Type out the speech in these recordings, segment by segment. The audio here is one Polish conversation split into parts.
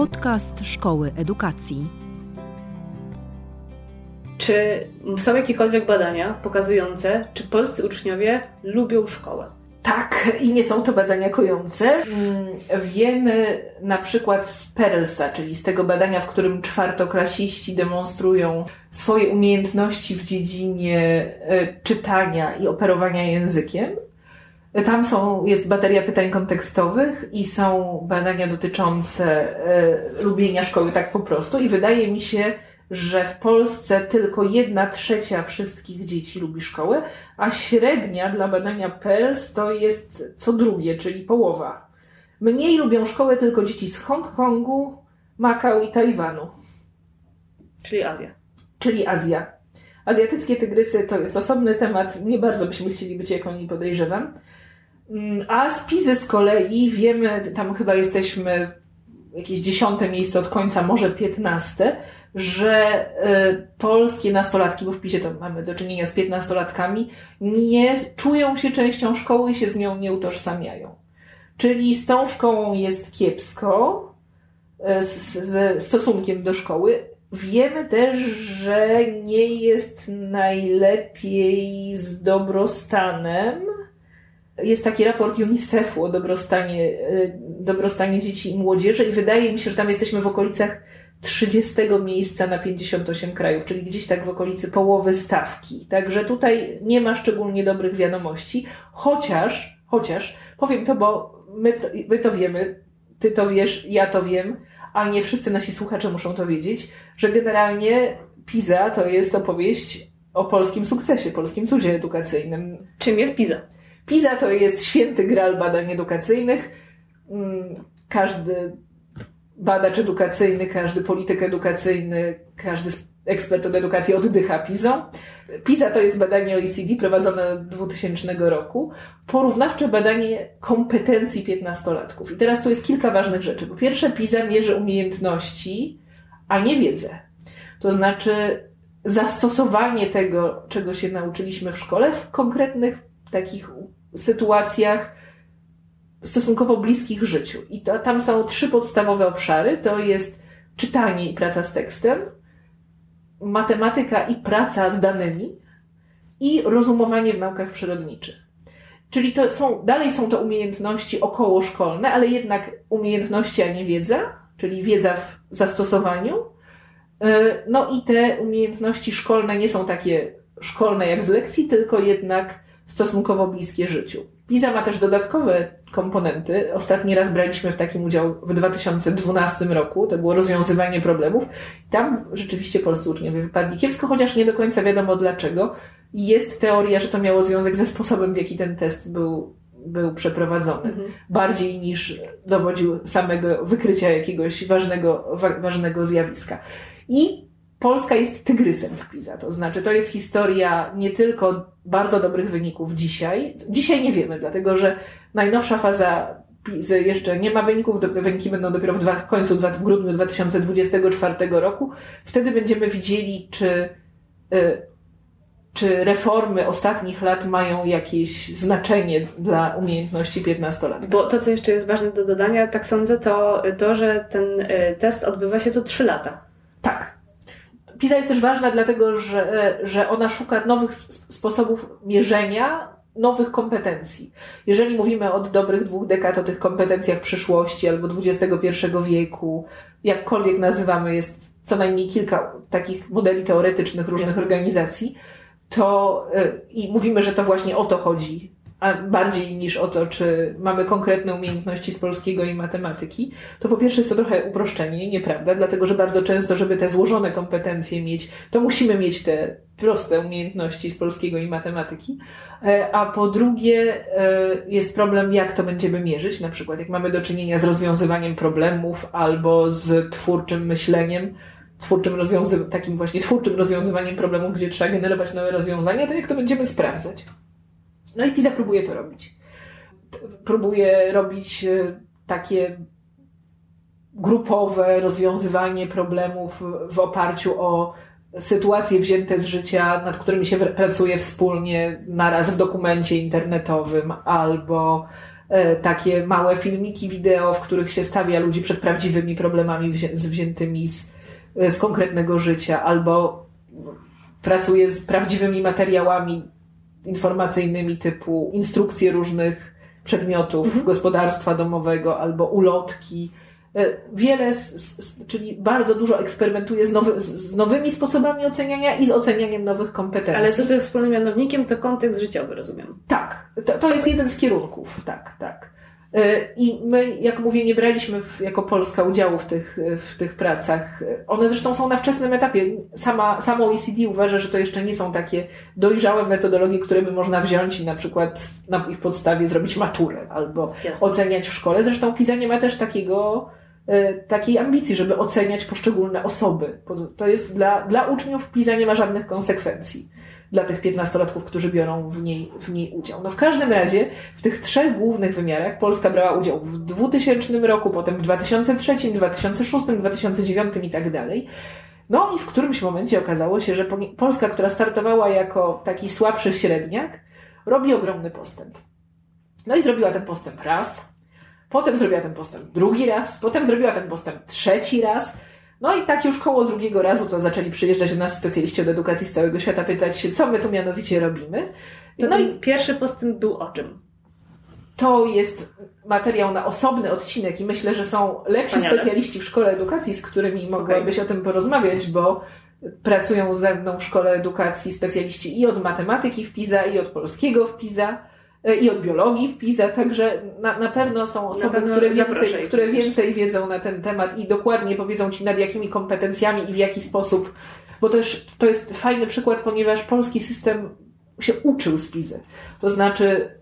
Podcast Szkoły Edukacji. Czy są jakiekolwiek badania pokazujące, czy polscy uczniowie lubią szkołę? Tak, i nie są to badania kojące. Mm, wiemy na przykład z Perlsa, czyli z tego badania, w którym czwartoklasiści demonstrują swoje umiejętności w dziedzinie e, czytania i operowania językiem. Tam są, jest bateria pytań kontekstowych i są badania dotyczące e, lubienia szkoły tak po prostu. I wydaje mi się, że w Polsce tylko jedna trzecia wszystkich dzieci lubi szkołę, a średnia dla badania PELS to jest co drugie, czyli połowa. Mniej lubią szkołę tylko dzieci z Hongkongu, Makao i Tajwanu. Czyli Azja. Czyli Azja. Azjatyckie tygrysy to jest osobny temat, nie bardzo byśmy chcieli być jak oni, podejrzewam. Mm, a z Pizy z kolei wiemy, tam chyba jesteśmy jakieś dziesiąte miejsce od końca, może piętnaste, że y, polskie nastolatki, bo w PiSie to mamy do czynienia z piętnastolatkami, nie czują się częścią szkoły i się z nią nie utożsamiają. Czyli z tą szkołą jest kiepsko, y, ze stosunkiem do szkoły. Wiemy też, że nie jest najlepiej z dobrostanem. Jest taki raport UNICEF-u o dobrostanie, y, dobrostanie dzieci i młodzieży, i wydaje mi się, że tam jesteśmy w okolicach 30 miejsca na 58 krajów, czyli gdzieś tak w okolicy połowy stawki. Także tutaj nie ma szczególnie dobrych wiadomości, chociaż, chociaż, powiem to, bo my to, my to wiemy, ty to wiesz, ja to wiem, a nie wszyscy nasi słuchacze muszą to wiedzieć, że generalnie PISA to jest opowieść o polskim sukcesie, polskim cudzie edukacyjnym. Czym jest PISA? PISA to jest święty gral badań edukacyjnych. Mm, każdy badacz edukacyjny, każdy polityk edukacyjny, każdy ekspert od edukacji oddycha PISA. PISA to jest badanie OECD prowadzone od 2000 roku, porównawcze badanie kompetencji piętnastolatków. I teraz tu jest kilka ważnych rzeczy. Po pierwsze, PISA mierzy umiejętności, a nie wiedzę. To znaczy zastosowanie tego, czego się nauczyliśmy w szkole, w konkretnych takich sytuacjach, stosunkowo bliskich życiu. I to, tam są trzy podstawowe obszary. To jest czytanie i praca z tekstem, matematyka i praca z danymi i rozumowanie w naukach przyrodniczych. Czyli to są, dalej są to umiejętności okołoszkolne, ale jednak umiejętności, a nie wiedza, czyli wiedza w zastosowaniu. E, no i te umiejętności szkolne nie są takie szkolne jak z lekcji, tylko jednak stosunkowo bliskie życiu. PISA ma też dodatkowe komponenty. Ostatni raz braliśmy w takim udział w 2012 roku. To było rozwiązywanie problemów. Tam rzeczywiście polscy uczniowie wypadli kiepsko, chociaż nie do końca wiadomo dlaczego. Jest teoria, że to miało związek ze sposobem, w jaki ten test był, był przeprowadzony. Mhm. Bardziej niż dowodził samego wykrycia jakiegoś ważnego, wa ważnego zjawiska. I Polska jest tygrysem w PISA. To znaczy, to jest historia nie tylko bardzo dobrych wyników dzisiaj. Dzisiaj nie wiemy, dlatego że najnowsza faza PISA jeszcze nie ma wyników, wyniki będą dopiero w, dwa, w końcu, w grudniu 2024 roku. Wtedy będziemy widzieli, czy, y, czy reformy ostatnich lat mają jakieś znaczenie dla umiejętności 15 lat. Bo to, co jeszcze jest ważne do dodania, tak sądzę, to to, że ten y, test odbywa się co 3 lata. Tak, PISA jest też ważna, dlatego że, że ona szuka nowych sposobów mierzenia, nowych kompetencji. Jeżeli mówimy od dobrych dwóch dekad o tych kompetencjach przyszłości albo XXI wieku, jakkolwiek nazywamy, jest co najmniej kilka takich modeli teoretycznych różnych organizacji, to y, i mówimy, że to właśnie o to chodzi a bardziej niż o to, czy mamy konkretne umiejętności z polskiego i matematyki, to po pierwsze jest to trochę uproszczenie, nieprawda, dlatego że bardzo często, żeby te złożone kompetencje mieć, to musimy mieć te proste umiejętności z polskiego i matematyki. E, a po drugie, e, jest problem, jak to będziemy mierzyć, na przykład jak mamy do czynienia z rozwiązywaniem problemów albo z twórczym myśleniem, twórczym rozwiązy- takim właśnie twórczym rozwiązywaniem problemów, gdzie trzeba generować nowe rozwiązania, to jak to będziemy sprawdzać? No i PISA próbuje to robić. Próbuje robić e, takie grupowe rozwiązywanie problemów w oparciu o sytuacje wzięte z życia, nad którymi się pracuje wspólnie naraz w dokumencie internetowym albo e, takie małe filmiki wideo, w których się stawia ludzi przed prawdziwymi problemami wzię wziętymi z, z konkretnego życia, albo pracuje z prawdziwymi materiałami informacyjnymi typu instrukcje różnych przedmiotów mhm. gospodarstwa domowego albo ulotki. E, wiele, z, z, czyli bardzo dużo eksperymentuje z, nowy, z, nowymi sposobami oceniania i z ocenianiem nowych kompetencji. Ale co to jest wspólnym mianownikiem, to kontekst życiowy, rozumiem. Tak, to, to jest jeden z kierunków, tak, tak. E, I my, jak mówię, nie braliśmy w, jako Polska udziału w tych, w tych pracach. One zresztą są na wczesnym etapie. Sama, samo OECD uważa, że to jeszcze nie są takie dojrzałe metodologie, które by można wziąć i na przykład na ich podstawie zrobić maturę albo Jasne. oceniać w szkole. Zresztą PISA nie ma też takiego, e, takiej ambicji, żeby oceniać poszczególne osoby. To jest dla, dla uczniów PISA nie ma żadnych konsekwencji dla tych piętnastolatków, którzy biorą w niej, w niej udział. No w każdym razie w tych trzech głównych wymiarach Polska brała udział w 2000 roku, potem w 2003, 2006, 2009 i tak dalej. No i w którymś momencie okazało się, że Polska, która startowała jako taki słabszy średniak, robi ogromny postęp. No i zrobiła ten postęp raz, potem zrobiła ten postęp drugi raz, potem zrobiła ten postęp trzeci raz, no i tak już koło drugiego razu to zaczęli przyjeżdżać do nas specjaliści od edukacji z całego świata, pytać się, co my tu mianowicie robimy. No i pierwszy postęp był o czym? To jest materiał na osobny odcinek i myślę, że są lepsi Wspaniale. specjaliści w szkole edukacji, z którymi mogłabyś okay. o tym porozmawiać, bo pracują ze mną w szkole edukacji specjaliści i od matematyki w PISA, i od polskiego w PISA i od biologii w PISA, także na, na pewno są osoby, pewno które, więcej, które więcej wiedzą na ten temat i dokładnie powiedzą Ci nad jakimi kompetencjami i w jaki sposób, bo też to jest fajny przykład, ponieważ polski system się uczył z PISA. To znaczy,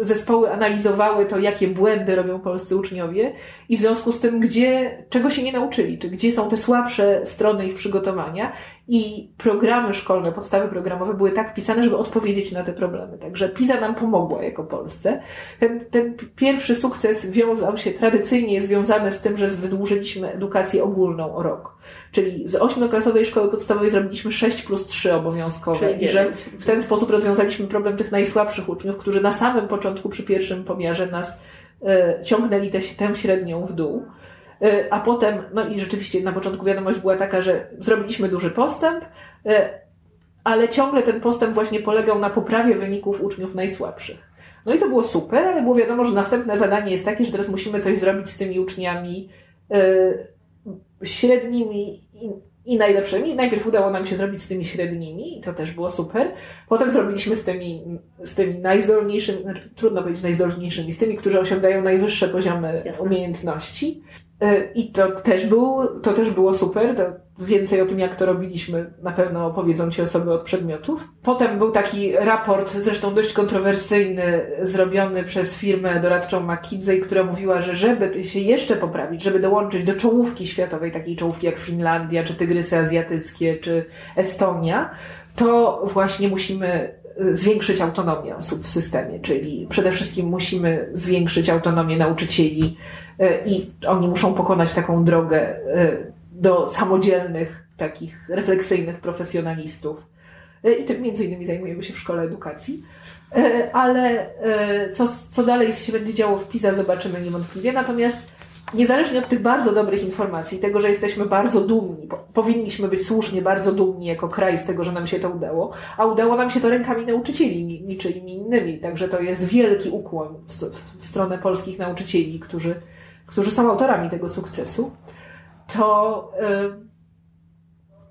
zespoły analizowały to, jakie błędy robią polscy uczniowie i w związku z tym, gdzie, czego się nie nauczyli, czy gdzie są te słabsze strony ich przygotowania i programy szkolne, podstawy programowe były tak pisane, żeby odpowiedzieć na te problemy. Także PISA nam pomogła jako Polsce. Ten, ten pierwszy sukces wiązał się, tradycyjnie związany z tym, że wydłużyliśmy edukację ogólną o rok. Czyli z ośmioklasowej szkoły podstawowej zrobiliśmy 6 plus 3 obowiązkowe i że w ten sposób rozwiązaliśmy problem tych najsłabszych uczniów, którzy na samym początku przy pierwszym pomiarze nas ciągnęli te, tę średnią w dół. Y, a potem, no i rzeczywiście na początku wiadomość była taka, że zrobiliśmy duży postęp, y, ale ciągle ten postęp właśnie polegał na poprawie wyników uczniów najsłabszych. No i to było super, ale było wiadomo, że następne zadanie jest takie, że teraz musimy coś zrobić z tymi uczniami średnimi i, najlepszymi. Najpierw udało nam się zrobić z tymi średnimi i to też było super. Potem zrobiliśmy z tymi, z tymi najzdolniejszymi, znaczy, trudno powiedzieć najzdolniejszymi, z tymi, którzy osiągają najwyższe poziomy Jasne. umiejętności. E, I to też, był, to też było super. To więcej o tym, jak to robiliśmy, na pewno opowiedzą Ci osoby od przedmiotów. Potem był taki raport, zresztą dość kontrowersyjny, zrobiony przez firmę doradczą McKinsey, która mówiła, że żeby się jeszcze poprawić, żeby dołączyć do czołówki światowej, takiej czołówki jak Finlandia, czy Tygrysy Azjatyckie, czy Estonia, to właśnie musimy zwiększyć autonomię osób w systemie, czyli przede wszystkim musimy zwiększyć autonomię nauczycieli e, i oni muszą pokonać taką drogę e, do samodzielnych, takich refleksyjnych profesjonalistów. E, I tym między innymi zajmujemy się w szkole edukacji. Ale co, co dalej się będzie działo w PISA, zobaczymy niewątpliwie. Natomiast niezależnie od tych bardzo dobrych informacji, tego, że jesteśmy bardzo dumni, powinniśmy być słusznie bardzo dumni jako kraj z tego, że nam się to udało, a udało nam się to rękami nauczycieli, niczyimi innymi. Także to jest wielki ukłon w, stronę polskich nauczycieli, którzy, którzy są autorami tego sukcesu. To y,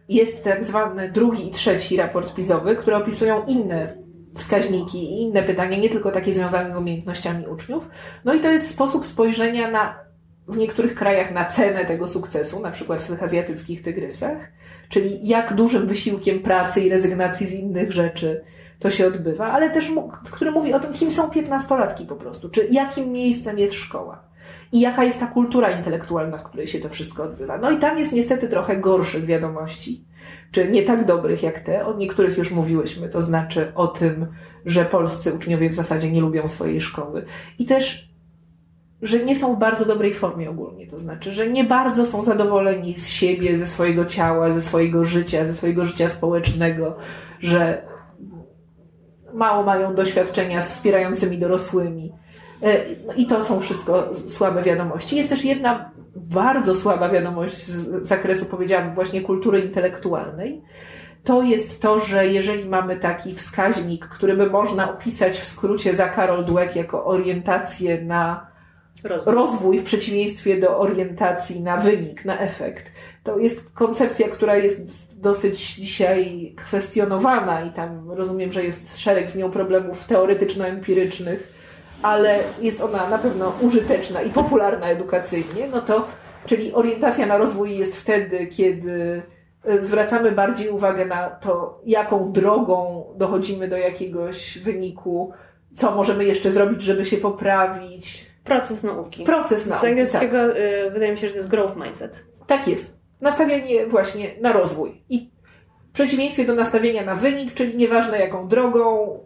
jest tak zwany drugi i trzeci raport PISowy, które opisują inne wskaźniki i inne pytania, nie tylko takie związane z umiejętnościami uczniów. No i to jest sposób spojrzenia na w niektórych krajach na cenę tego sukcesu, na przykład w tych azjatyckich tygrysach, czyli jak dużym wysiłkiem pracy i rezygnacji z innych rzeczy to się odbywa, ale też który mówi o tym, kim są piętnastolatki po prostu, czy jakim miejscem jest szkoła i jaka jest ta kultura intelektualna, w której się to wszystko odbywa. No i tam jest niestety trochę gorszych wiadomości, czy nie tak dobrych jak te, o niektórych już mówiłyśmy, to znaczy o tym, że polscy uczniowie w zasadzie nie lubią swojej szkoły i też że nie są w bardzo dobrej formie ogólnie. To znaczy, że nie bardzo są zadowoleni z siebie, ze swojego ciała, ze swojego życia, ze swojego życia społecznego, że mało mają doświadczenia z wspierającymi dorosłymi. No I to są wszystko słabe wiadomości. Jest też jedna bardzo słaba wiadomość z zakresu, powiedziałam, właśnie kultury intelektualnej. To jest to, że jeżeli mamy taki wskaźnik, który by można opisać w skrócie za Karol Dweck jako orientację na rozwój. rozwój w przeciwieństwie do orientacji na wynik, na efekt, to jest koncepcja, która jest dosyć dzisiaj kwestionowana i tam rozumiem, że jest szereg z nią problemów teoretyczno-empirycznych, ale jest ona na pewno użyteczna i popularna edukacyjnie, no to czyli orientacja na rozwój jest wtedy, kiedy e, zwracamy bardziej uwagę na to, jaką drogą dochodzimy do jakiegoś wyniku, co możemy jeszcze zrobić, żeby się poprawić. Proces nauki. Proces nauki. Z angielskiego tak. Y, wydaje mi się, że to jest growth mindset. Tak jest. Nastawienie właśnie na rozwój. I w przeciwieństwie do nastawienia na wynik, czyli nieważne jaką drogą,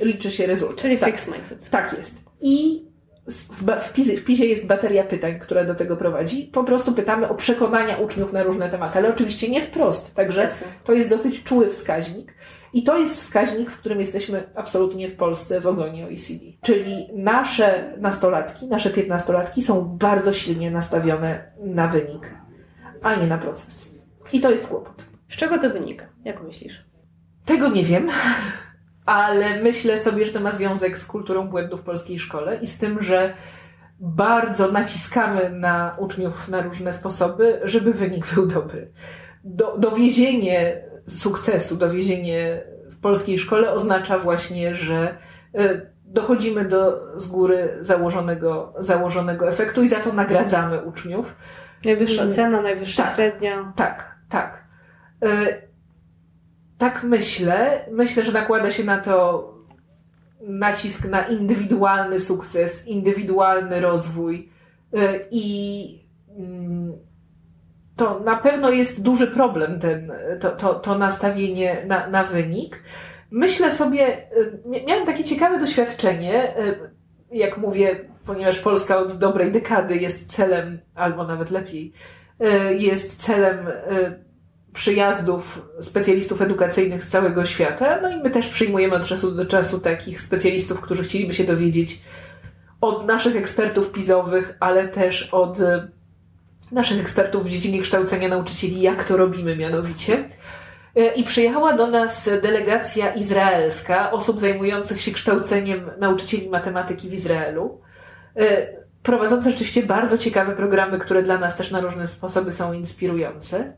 liczy się rezultat. Czyli tak. fixed mindset. Tak jest. I w, PISie, w PISie jest bateria pytań, która do tego prowadzi. Po prostu pytamy o przekonania uczniów na różne tematy, ale oczywiście nie wprost. Także Jasne. to jest dosyć czuły wskaźnik. I to jest wskaźnik, w którym jesteśmy absolutnie w Polsce w ogonie OECD. Czyli nasze nastolatki, nasze piętnastolatki są bardzo silnie nastawione na wynik, a nie na proces. I to jest kłopot. Z czego to wynika? Jak myślisz? Tego nie wiem ale myślę sobie, że to ma związek z kulturą błędów w polskiej szkole i z tym, że bardzo naciskamy na uczniów na różne sposoby, żeby wynik był dobry. Do, dowiezienie sukcesu, dowiezienie w polskiej szkole oznacza właśnie, że e, dochodzimy do z góry założonego, założonego efektu i za to nagradzamy uczniów. Najwyższa mm, cena, najwyższa tak, średnia. Tak, tak. Tak myślę. Myślę, że nakłada się na to nacisk na indywidualny sukces, indywidualny rozwój y, i mm, to na pewno jest duży problem, ten, to, to, to nastawienie na, na wynik. Myślę sobie, y, miałem takie ciekawe doświadczenie, y, jak mówię, ponieważ Polska od dobrej dekady jest celem, albo nawet lepiej, jest celem przyjazdów specjalistów edukacyjnych z całego świata. No i my też przyjmujemy od czasu do czasu takich specjalistów, którzy chcieliby się dowiedzieć od naszych ekspertów pizowych, ale też od e, naszych ekspertów w dziedzinie kształcenia nauczycieli, jak to robimy mianowicie. E, I przyjechała do nas delegacja izraelska osób zajmujących się kształceniem nauczycieli matematyki w Izraelu. E, prowadzące rzeczywiście bardzo ciekawe programy, które dla nas też na różne sposoby są inspirujące.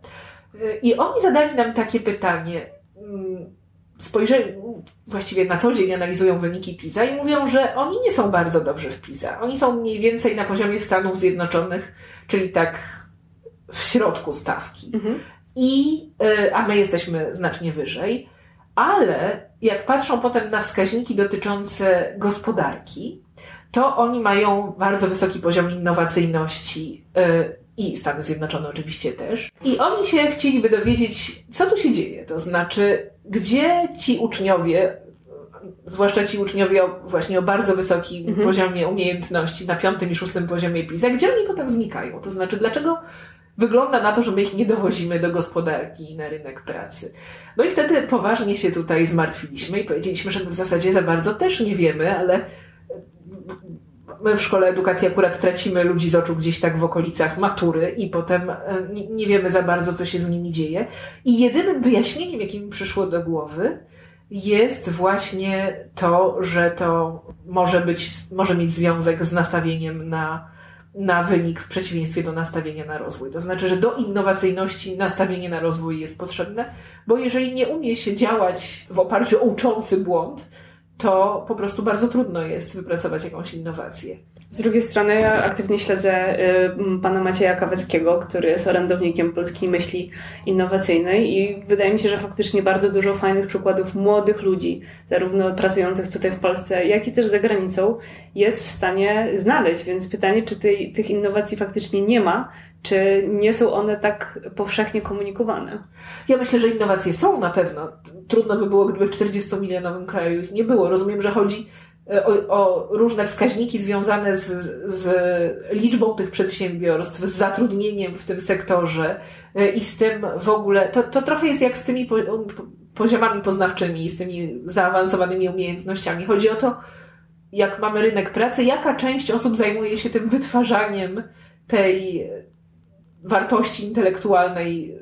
I oni zadali nam takie pytanie. Mm, spojrzeli, właściwie na co dzień analizują wyniki PISA i mówią, że oni nie są bardzo dobrzy w PISA. Oni są mniej więcej na poziomie Stanów Zjednoczonych, czyli tak w środku stawki. Mhm. I, y, a my jesteśmy znacznie wyżej. Ale jak patrzą potem na wskaźniki dotyczące gospodarki, to oni mają bardzo wysoki poziom innowacyjności y, i Stany Zjednoczone oczywiście też. I oni się chcieliby dowiedzieć, co tu się dzieje. To znaczy, gdzie ci uczniowie, zwłaszcza ci uczniowie o, właśnie o bardzo wysokim mhm. poziomie umiejętności, na piątym i szóstym poziomie PISA, gdzie oni potem znikają? To znaczy, dlaczego wygląda na to, że my ich nie dowozimy do gospodarki i na rynek pracy? No i wtedy poważnie się tutaj zmartwiliśmy i powiedzieliśmy, że my w zasadzie za bardzo też nie wiemy, ale my w szkole edukacji akurat tracimy ludzi z oczu gdzieś tak w okolicach matury i potem e, nie, wiemy za bardzo, co się z nimi dzieje. I jedynym wyjaśnieniem, jakie mi przyszło do głowy, jest właśnie to, że to może być, może mieć związek z nastawieniem na, na wynik w przeciwieństwie do nastawienia na rozwój. To znaczy, że do innowacyjności nastawienie na rozwój jest potrzebne, bo jeżeli nie umie się działać w oparciu o uczący błąd, to po prostu bardzo trudno jest wypracować jakąś innowację. Z drugiej strony ja aktywnie śledzę y, pana Macieja Kaweckiego, który jest orędownikiem polskiej myśli innowacyjnej i wydaje mi się, że faktycznie bardzo dużo fajnych przykładów młodych ludzi, zarówno pracujących tutaj w Polsce, jak i też za granicą, jest w stanie znaleźć. Więc pytanie, czy tej, tych innowacji faktycznie nie ma, czy nie są one tak powszechnie komunikowane? Ja myślę, że innowacje są na pewno. Trudno by było, gdyby w 40-milionowym kraju ich nie było. Rozumiem, że chodzi e, o, o, różne wskaźniki związane z, z liczbą tych przedsiębiorstw, z zatrudnieniem w tym sektorze e, i z tym w ogóle. To, to trochę jest jak z tymi poziomami poznawczymi, z tymi zaawansowanymi umiejętnościami. Chodzi o to, jak mamy rynek pracy, jaka część osób zajmuje się tym wytwarzaniem tej wartości intelektualnej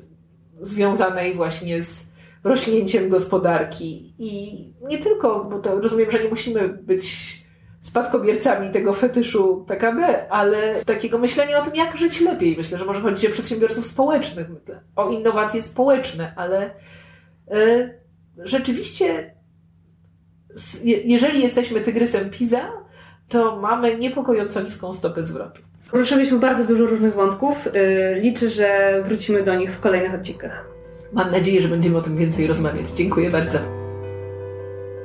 związanej właśnie z rośnięciem gospodarki. I nie tylko, bo to rozumiem, że nie musimy być spadkobiercami tego fetyszu PKB, ale takiego myślenia o tym, jak żyć lepiej. Myślę, że może chodzić o przedsiębiorców społecznych, o innowacje społeczne, ale y, rzeczywiście, jeżeli jesteśmy tygrysem PISA, to mamy niepokojąco niską stopę zwrotu. Poruszyliśmy bardzo dużo różnych wątków. Y, liczę, że wrócimy do nich w kolejnych odcinkach. Mam nadzieję, że będziemy o tym więcej rozmawiać. Dziękuję bardzo.